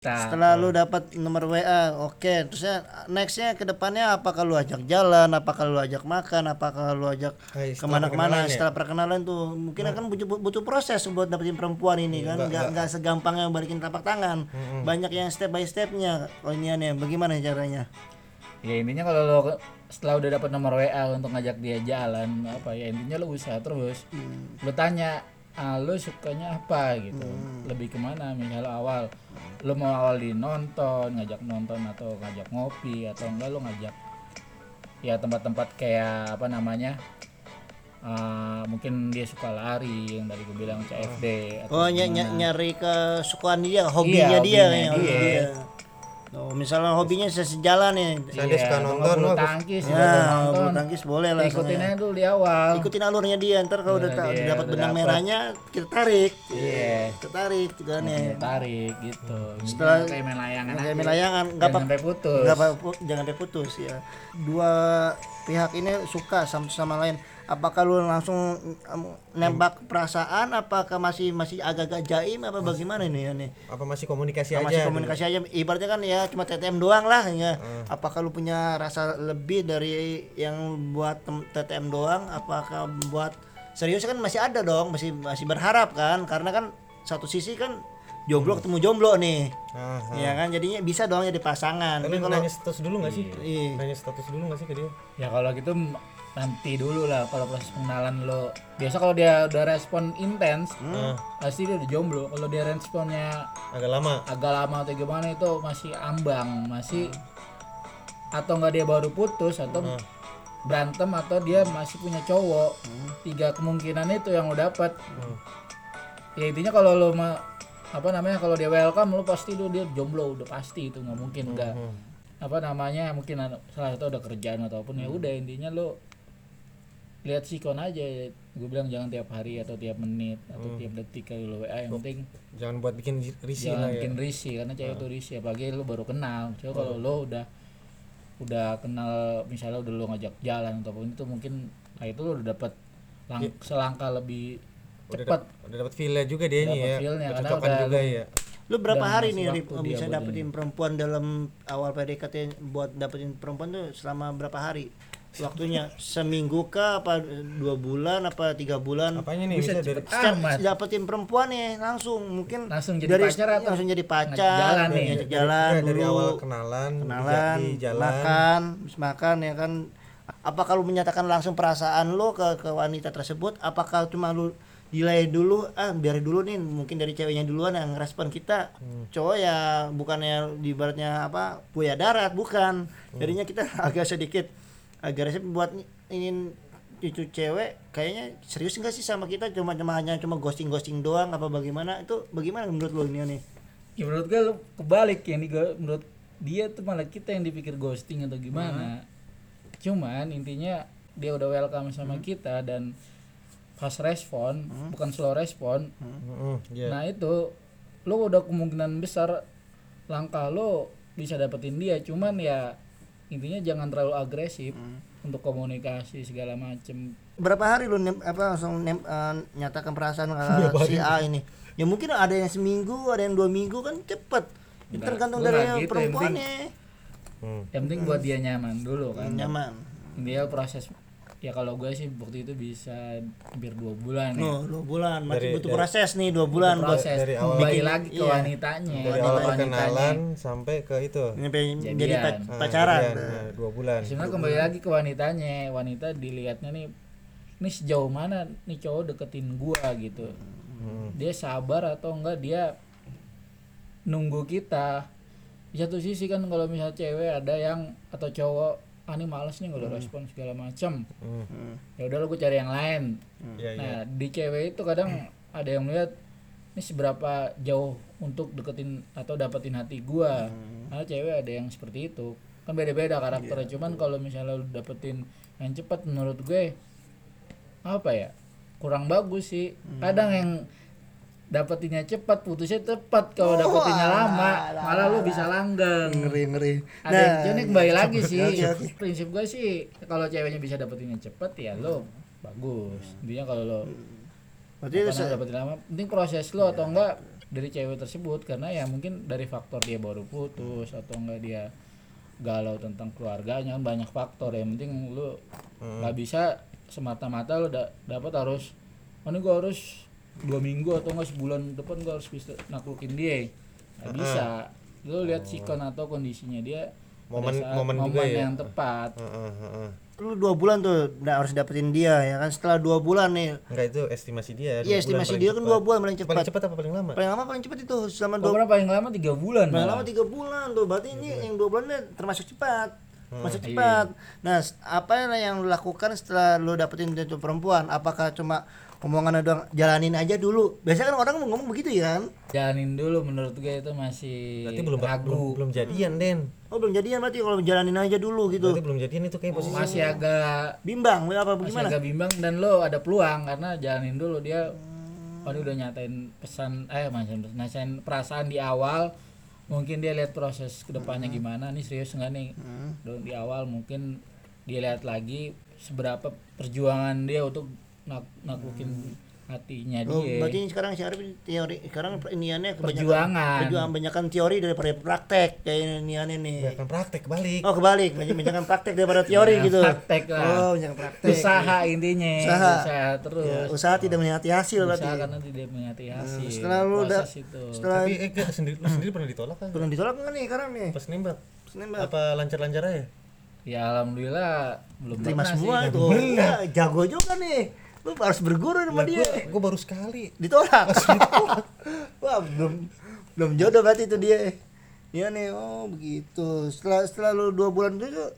Nah, Setelah lu dapat nomor WA, oke. Terusnya nextnya ke depannya apakah lu ajak jalan, apakah lu ajak makan, apakah lu ajak ke mana-kemana? perkenalan ya? setelah perkenalan tuh mungkin akan butuh, butuh proses buat dapetin perempuan ini kan. nggak nggak segampang yang balikin telapak tangan. Banyak yang step by stepnya oh ini aneh bagaimana caranya? Ya intinya kalau lo setelah udah dapat nomor WA untuk ngajak dia jalan apa ya intinya lo usaha terus. Lo tanya ah, lo sukanya apa? gitu. Lebih ke mana misalnya awal. Lo mau awal di nonton ngajak nonton atau ngajak ngopi atau enggak lo ngajak ya tempat-tempat kayak apa namanya ah, mungkin dia suka lari yang tadi gue bilang CFD atau oh ny- nyari kesukaan dia hobinya Iya, dia hobinya hobi dia. dia. Oh, misalnya hobinya sejalan nih. Misalnya dia suka nonton, bulu tangkis ya nonton. Bulu tangkis boleh lah ikutin aja dulu di awal. Ikutin alurnya dia ntar kalau udah, Udah dia dapat udah benang dapet. merahnya kita tarik. Iya. kita tarik juga nih tarik gitu. Setelah- kayak main layangan kayak main layangan nggak Jangan apa sampai putus. nggak apa jangan sampai putus ya. Dua pihak ini suka sama sama lain apakah lu langsung nembak perasaan? Apakah masih masih agak-agak jaim? Apa bagaimana ini ya nih apa masih komunikasi masih aja komunikasi aja? Ibaratnya kan ya cuma TTM doang lah ya. Apakah lu punya rasa lebih dari yang buat TTM doang? Apakah buat serius kan masih ada dong masih masih berharap kan? Karena kan satu sisi kan jomblo ketemu jomblo nih. Ah. ya kan? Jadinya bisa dong jadi pasangan. Tapi kalau nanya status dulu gak sih? Iya. Nanya status dulu gak sih ke dia? ya kalau gitu nanti dulu lah kalau proses pengenalan lo. Biasa kalau dia udah respon intens Ah, pasti dia udah jomblo. Kalau dia responnya agak lama. agak lama atau gimana itu masih ambang masih atau enggak dia baru putus atau berantem atau dia masih punya cowok. Tiga kemungkinan itu yang lo dapat ya intinya kalau lo ma- apa namanya kalau dia welcome lo pasti lo dia jomblo udah pasti itu nggak mungkin enggak apa namanya mungkin salah satu ada kerjaan ataupun ya udah intinya lo lihat sikon aja gue bilang jangan tiap hari atau tiap menit atau tiap detik kalau lo WA yang penting Jangan buat bikin risih jangan lah ya. bikin risih karena cewek itu risih apalagi lu baru kenal. Coba kalau lo udah udah kenal misalnya udah lo ngajak jalan ataupun itu mungkin nah itu lo udah dapat lang- selangkah lebih cepat. udah dapat feel juga dia nih ya. feel-nya, karena udah juga ya. lu berapa Dan hari nih Rip, bisa dapetin perempuan dalam awal PDKT buat dapetin perempuan tuh selama berapa hari waktunya seminggu kah apa dua bulan apa tiga bulan? Apanya nih Bisa bisa dari cepet Setiap amat dapetin perempuan nih langsung mungkin Langsung jadi pacar atau langsung jadi pacar jalan nih? jalan ya, dari dulu, awal kenalan, kenalan di jalan. makan habis makan ya kan. Apakah lu menyatakan langsung perasaan lu ke ke wanita tersebut apakah cuma lu delay dulu ah biar dulu nih mungkin dari ceweknya duluan yang respon kita. Cowok ya bukannya di ibaratnya apa buaya darat bukan. Jadinya kita agak sedikit agak resep buat ingin cucu cewek kayaknya serius enggak sih sama kita? Cuma cuma hanya cuma ghosting ghosting doang apa bagaimana? Itu bagaimana menurut lu ini nih? Ya menurut gue lo kebalik yang di menurut dia tuh malah kita yang dipikir ghosting atau gimana. Cuman intinya dia udah welcome sama kita dan fast respon bukan slow respon. Heeh, iya. Nah itu lo udah kemungkinan besar langkah lo bisa dapetin dia, cuman ya intinya jangan terlalu agresif untuk komunikasi segala macem. berapa hari lu nem, apa langsung nem, eh, nyatakan perasaan ke si A ini ya mungkin ada yang seminggu ada yang dua minggu kan cepet itu tergantung dari gitu, yang perempuannya Hmm. Yang penting buat dia nyaman dulu kan. nyaman Dia proses ya kalau gue sih waktu itu bisa hampir dua bulan ya. no dua bulan masih Dari- butuh dari- proses nih dua bulan proses dari awal- kembali lagi ke Iya. wanitanya Dari ke awal wanitanya. perkenalan sampai ke itu. nyampe Jadian. jadi pac- Nah, pacaran jadian, nah, dua bulan. Sebenarnya kembali lagi ke wanitanya, wanita dilihatnya nih ini sejauh mana nih cowok deketin gua gitu. Hmm. Dia sabar atau enggak dia nunggu kita. Di satu sisi kan kalau misalnya cewek ada yang atau cowok ah ini males nih kalau respon segala macam. Hmm. Ya udah lo gue cari yang lain. Iya, iya. Nah, di cewek itu kadang ada yang melihat ini seberapa jauh untuk deketin atau dapetin hati gua. Karena cewek ada yang seperti itu. Kan beda-beda karakternya. Cuman kalau misalnya lu dapetin yang cepat menurut gue apa ya? Kurang bagus sih. Kadang yang dapetinnya cepat, putusnya tepat. Kalau dapetinnya lama, malah lu bisa langgeng. ngeri ngeri Ada yang jadi kembali lagi sih. Prinsip gue sih kalau ceweknya bisa dapetinnya cepet ya lo bagus. Intinya kalau lo berarti se- namanya, dapetin lama, penting proses lo atau enggak dari cewek tersebut karena ya mungkin dari faktor dia baru putus atau enggak dia galau tentang keluarganya kan banyak faktor yang penting lu nggak bisa semata-mata lu da- dapat harus mana gua harus dua minggu atau enggak sebulan depan gua harus bisa naklukin dia. Nggak bisa. Lu lihat sikon atau kondisinya dia Momen- momen juga ya. yang tepat. Heeh, heeh. lu dua bulan tuh udah harus dapetin dia ya kan? Setelah dua bulan nih. Enggak itu estimasi dia. iya bulan estimasi dia kan dua bulan paling cepat. Paling cepat apa paling lama? paling lama paling cepat itu selama dua pernah paling lama tiga bulan paling lama tiga bulan tuh berarti ini yang dua bulan ini termasuk cepat. Hmm. masuk Iya. cepat. Nah s- apa yang lu lakukan setelah lu dapetin itu perempuan? Apakah cuma omongan doang jalanin aja dulu. Biasanya kan orang ngomong begitu ya kan? Jalanin dulu menurut gue itu masih Berarti belum ragu. belum, belum jadian, Den. oh belum jadian berarti kalau jalanin aja dulu gitu. Berarti belum jadian itu kayak posisi masih agak bimbang apa masih agak bimbang dan lo ada peluang karena jalanin dulu. Dia oh dia udah nyatain pesan eh macam nyatain perasaan di awal. Mungkin dia lihat proses ke depannya gimana nih serius nggak nih? Dan di awal mungkin dia lihat lagi seberapa perjuangan dia untuk nak naklukin hatinya Oh, dia berarti sekarang si Arif teori sekarang iniannya kebanyakan Perjuangan. perjuangan banyakan teori daripada praktek kayak iniannya nih. Bahkan praktek balik. Oh kebalik, banyak banyakan praktek daripada teori Ya, gitu. praktek lah. Oh, banyak praktek. usaha intinya Usaha. usaha terus Ya, usaha tidak melihat hasil berarti. usaha karena tidak mengerti hasil setelah lu udah- Setelah Tapi eh, enggak, sendiri lu sendiri pernah ditolak kan? belum ditolak nggak nih sekarang nih? Pas nembak. Nembak. Apa lancar-lancar aja? ya alhamdulillah belum Terima pernah semua sih. itu. Ya, jago juga nih. Lu harus berguru sama dia. Gue baru sekali. Ditolak. Wah, belum belum jodoh berarti itu dia. Iya nih, oh begitu. Setelah setelah lu dua bulan itu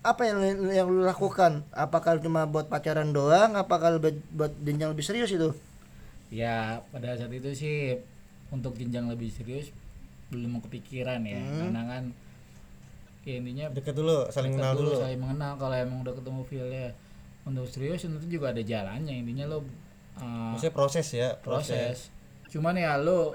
apa yang yang lu lakukan? Apakah cuma buat pacaran doang? Apakah buat buat jenjang lebih serius itu? ya pada saat itu sih untuk jenjang lebih serius belum mau kepikiran ya Hmm. karena kan ya intinya Deket dulu, saling dekat kenal dulu. saling mengenal kalau emang udah ketemu feelnya untuk serius itu juga ada jalannya. Intinya lo uh, Maksudnya proses ya, proses. cuman ya lo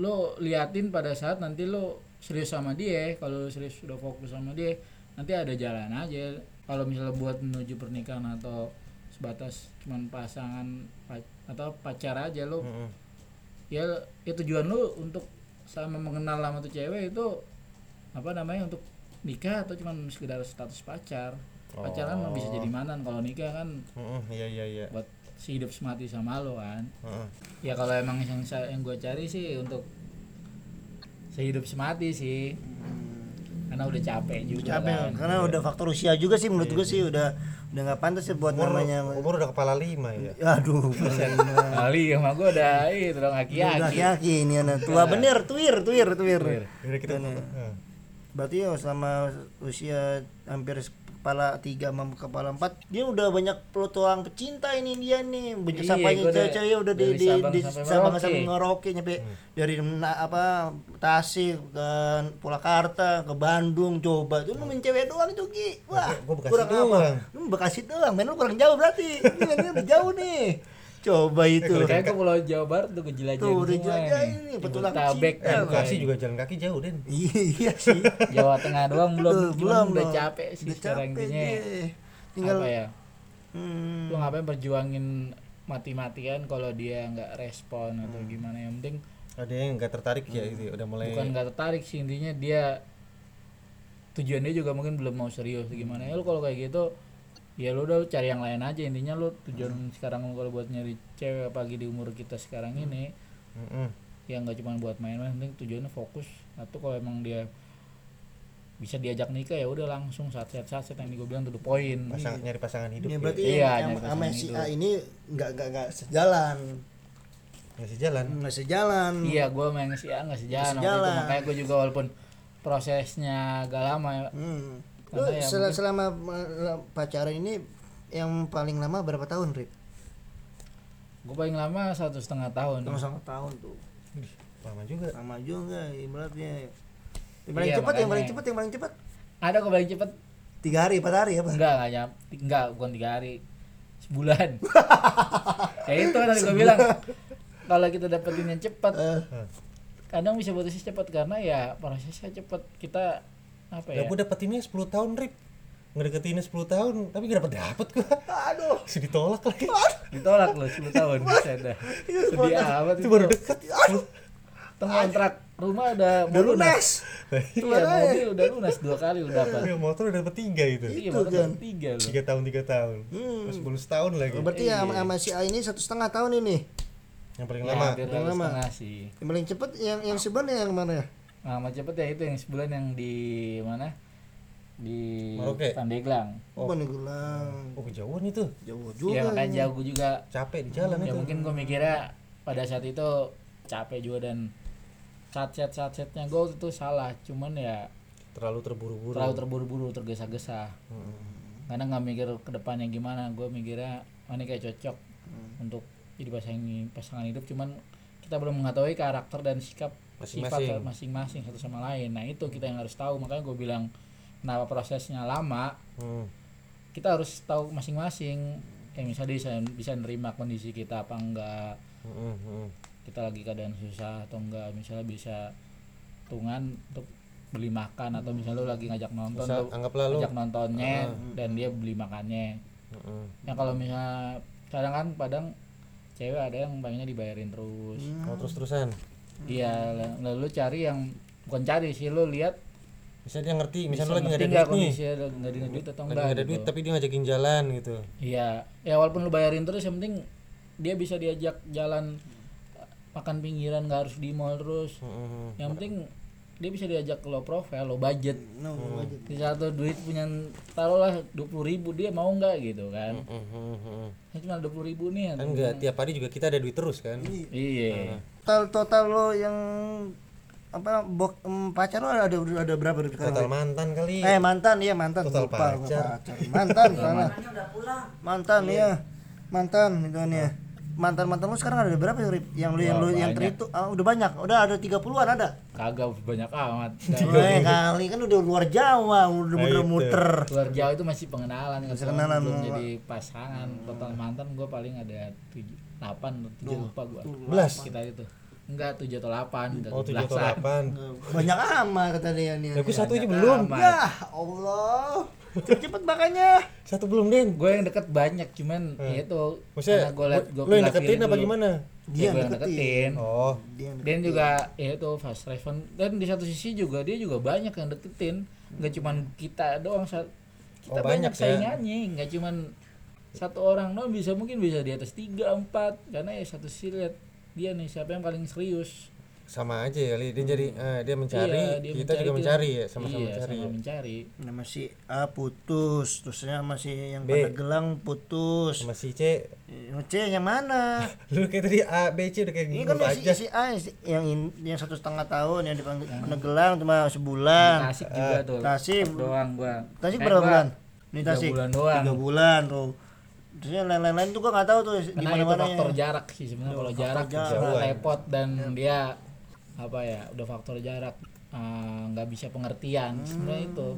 lo liatin pada saat nanti lo serius sama dia kalau serius sudah fokus sama dia nanti ada jalan aja. Kalau misalnya buat menuju pernikahan atau sebatas cuman pasangan pa- atau pacar aja lo Mm-mm. ya ya tujuan lo untuk sama mengenal sama tuh cewek itu apa namanya untuk nikah atau cuman sekedar status pacar pacaran mah bisa jadi mantan kalau nikah kan Mm-mm, Iya iya iya. buat si hidup semati sama lo kan Heeh. ya kalau emang yang saya yang gue cari sih untuk sehidup semati sih karena udah capek juga Capek kan. karena udah faktor usia juga sih menurut gue sih udah udah nggak pantas ya buat Umur, namanya. umur udah kepala lima ya. Aduh, kali sama gue udah itu dong udah aki-aki yaki ini anak tua bener, tuir, tuir, tuir. Udah kita Heeh. Berarti ya selama usia hampir kepala tiga sama kepala empat dia udah banyak peluang pecinta ini dia nih. Banyak Iya, sampainya cewek-cewek udah di di di sampai Sabang sampai Merauke nyampe dari na- apa Tasik ke Purwakarta ke Bandung coba itu lu main cewek doang itu Ki. Wah Gua Bekasi kurang apa? doang. lu Bekasi doang. Main lu kurang jauh berarti. Ini ini udah jauh nih coba itu kayak ke Pulau Jawa Barat tuh ke Jelajah Tuh, udah semua jelajah nih. ini, petualang Jabodetabek cinta, kan, Bekasi juga jalan kaki jauh, Den. iya sih Jawa Tengah doang belum Tuh, cuman udah capek sih Udah sekarang capek dia. tinggal apa ya hmm. lu ngapain perjuangin mati-matian kalau dia nggak respon atau Hmm. gimana yang penting Ada yang nggak tertarik ya itu, udah mulai bukan nggak tertarik sih intinya dia tujuannya juga mungkin belum mau serius gimana ya lu kalau kayak gitu ya lu udah cari yang lain aja intinya lu tujuan sekarang lu kalau buat nyari cewek apalagi di umur kita sekarang ini Mm-mm. ya nggak cuma buat main-main penting tujuannya fokus atau kalau emang dia bisa diajak nikah ya udah langsung saat saat saat yang gue bilang tuh the point pasang nyari pasangan hidup Ya ya. berarti Iya, yang sama si hidup. A ini nggak nggak nggak sejalan, nggak sejalan. nggak sejalan. iya gue main si A nggak sejalan waktu itu. sejalan. makanya gue juga walaupun prosesnya agak lama ya Hmm. Lu ya sel- mungkin- selama pacaran ini yang paling lama berapa tahun, Rip? gue paling lama satu setengah tahun Sama sama tahun tuh. Lama juga. Lama juga ibaratnya. Yang paling Iya, cepat, yang paling cepat, yang paling cepat. ada kok paling cepet Tiga hari, empat hari apa? enggak enggak nyam enggak bukan tiga hari sebulan ya itu tadi gue bilang kalau kita dapetin yang cepat Eh, kadang bisa putusnya cepat karena ya prosesnya cepat kita apa Ya, ya gue dapetinnya 10 tahun, Rip. Ngedeketinnya 10 tahun, tapi gak dapet dapet gue. aduh. Masih ditolak lagi. ditolak loh 10 tahun Buset dah. sedih amat itu baru dekat tengah kontrak rumah udah mau Udah lunas lunas. iya mobil udah lunas dua kali udah dapat Ya, motor udah dapat tiga itu. iya motor kan. dapat tiga loh Tiga tahun tiga tahun. Hmm. Sepuluh setahun lagi. Berarti ya sama, Iya. si A ini satu setengah tahun ini. Yang paling ya, lama. Yang lama sih Yang paling cepet yang yang sebulan yang mana ya? Nah sama cepet ya itu yang sebulan yang di mana di Merauke? Pandeglang Oh, Paneglang. Oh kejauhan itu. Jauh iya juga. makanya ini. jauh juga Capek di jalan ya itu. mungkin gue mikirnya pada saat itu capek juga dan saat set saat setnya gue itu salah cuman ya Terlalu terburu-buru. terlalu terburu-buru tergesa-gesa Mm-mm. karena nggak mikir ke depannya gimana gue mikirnya ini kayak cocok untuk jadi pasangan pasangan hidup cuman kita belum mengetahui karakter dan sikap Masing-masing. masing-masing satu sama lain nah itu kita yang harus tahu makanya gue bilang kenapa prosesnya lama Hmm. kita harus tahu masing-masing ya misalnya dia bisa bisa nerima kondisi kita apa enggak Mm-mm, mm-mm. kita lagi keadaan susah atau enggak misalnya bisa tungan untuk beli makan atau misalnya lu lagi ngajak nonton Misal, lu anggaplah lu. ngajak nontonnya dan dia beli makannya Mm-mm. ya kalau misalnya kadang kan padang cewek ada yang pengennya dibayarin terus Oh terus-terusan. Iya la- lalu cari yang bukan cari sih lu lihat Misalnya dia ngerti, misalnya lu lagi ngerti nggak ada duit nih. nggak ada duit atau Lagi enggak nggak ada gitu. duit tapi dia ngajakin jalan gitu. iya ya walaupun lu bayarin terus yang penting dia bisa diajak jalan makan pinggiran nggak harus di mall terus Mm-mm. yang penting dia bisa diajak ke low profile low budget No, aja. di satu duit punya taruhlah dua puluh ribu dia mau nggak gitu kan Mm-mm, mm-mm. ya cuma dua puluh ribu nih Kan nggak tiap hari juga kita ada duit terus kan. iya Total total lo yang apa bok em, pacar lo ada ada berapa? Total mantan kali. Eh mantan iya mantan Total Lupa, gua pacar. Mantan karena mantan iya. Mantan itu nih. ya. Mantan mantan lu sekarang ada berapa Rip? yang lu yang lu yang terhitung ah, udah banyak. Udah ada 30-an ada. kagak banyak amat Eh kali kan udah luar Jawa, udah Nah, muter-muter. luar jauh itu masih pengenalan kan Masih kenalan, belum Pak. jadi pasangan total mantan gue paling ada tujuh delapan atau tujuh lupa gue Belas. kita itu enggak tujuh atau delapan udah Oh tujuh atau belasan. delapan. Banyak amat kata dia nih. Tapi satu aja belum. Ya Allah. Cepet makanya. Satu belum Den. gue yang deket banyak cuman ya itu Hmm. Maksudnya gue liat gue lu yang deketin apa gimana? dia Dia gue yang deketin. deketin Oh. Dia yang dan juga ya itu fast respon dan di satu sisi juga dia juga banyak yang deketin nggak cuman kita doang saat kita Oh, banyak banyak, ya. saingannya nggak cuman satu orang doang bisa mungkin bisa di atas tiga empat karena ya satu sisi lihat dia nih siapa yang paling serius Sama aja kali dia jadi eh, dia mencari, Iya, dia kita juga kita- mencari ya, sama-sama iya, mencari. sama ya. mencari nama si A putus, terusnya masih yang B. pada gelang putus. Sama si C. C yang mana? Lu kayak tadi A, B, C udah kayak Ini kan si, aja. si A si- yang in- yang satu setengah tahun yang dipanggil gelang cuma sebulan. Tasik juga tuh Tasik doang gua Tasik berapa bulan? Ini tiga Tasik bulan doang. Tiga bulan tuh. Terusnya yang lain-lain tuh gua nggak tahu tuh karena gimana itu mana faktor jarak sih sebenarnya kalau jarak jarak. repot dan dia apa ya udah faktor jarak eh, nggak bisa pengertian sebenarnya itu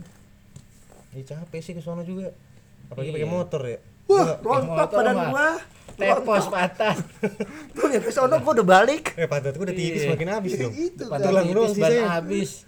Ya capek sih ke sono juga. Apalagi Iya. pakai motor ya. Wah, rontok badan gua. tepos patah Tuh lihat ke sono gua udah balik. Eh pantat gua udah tipis Iya. makin habis dong. Itu Tulang doang ban sisanya. habis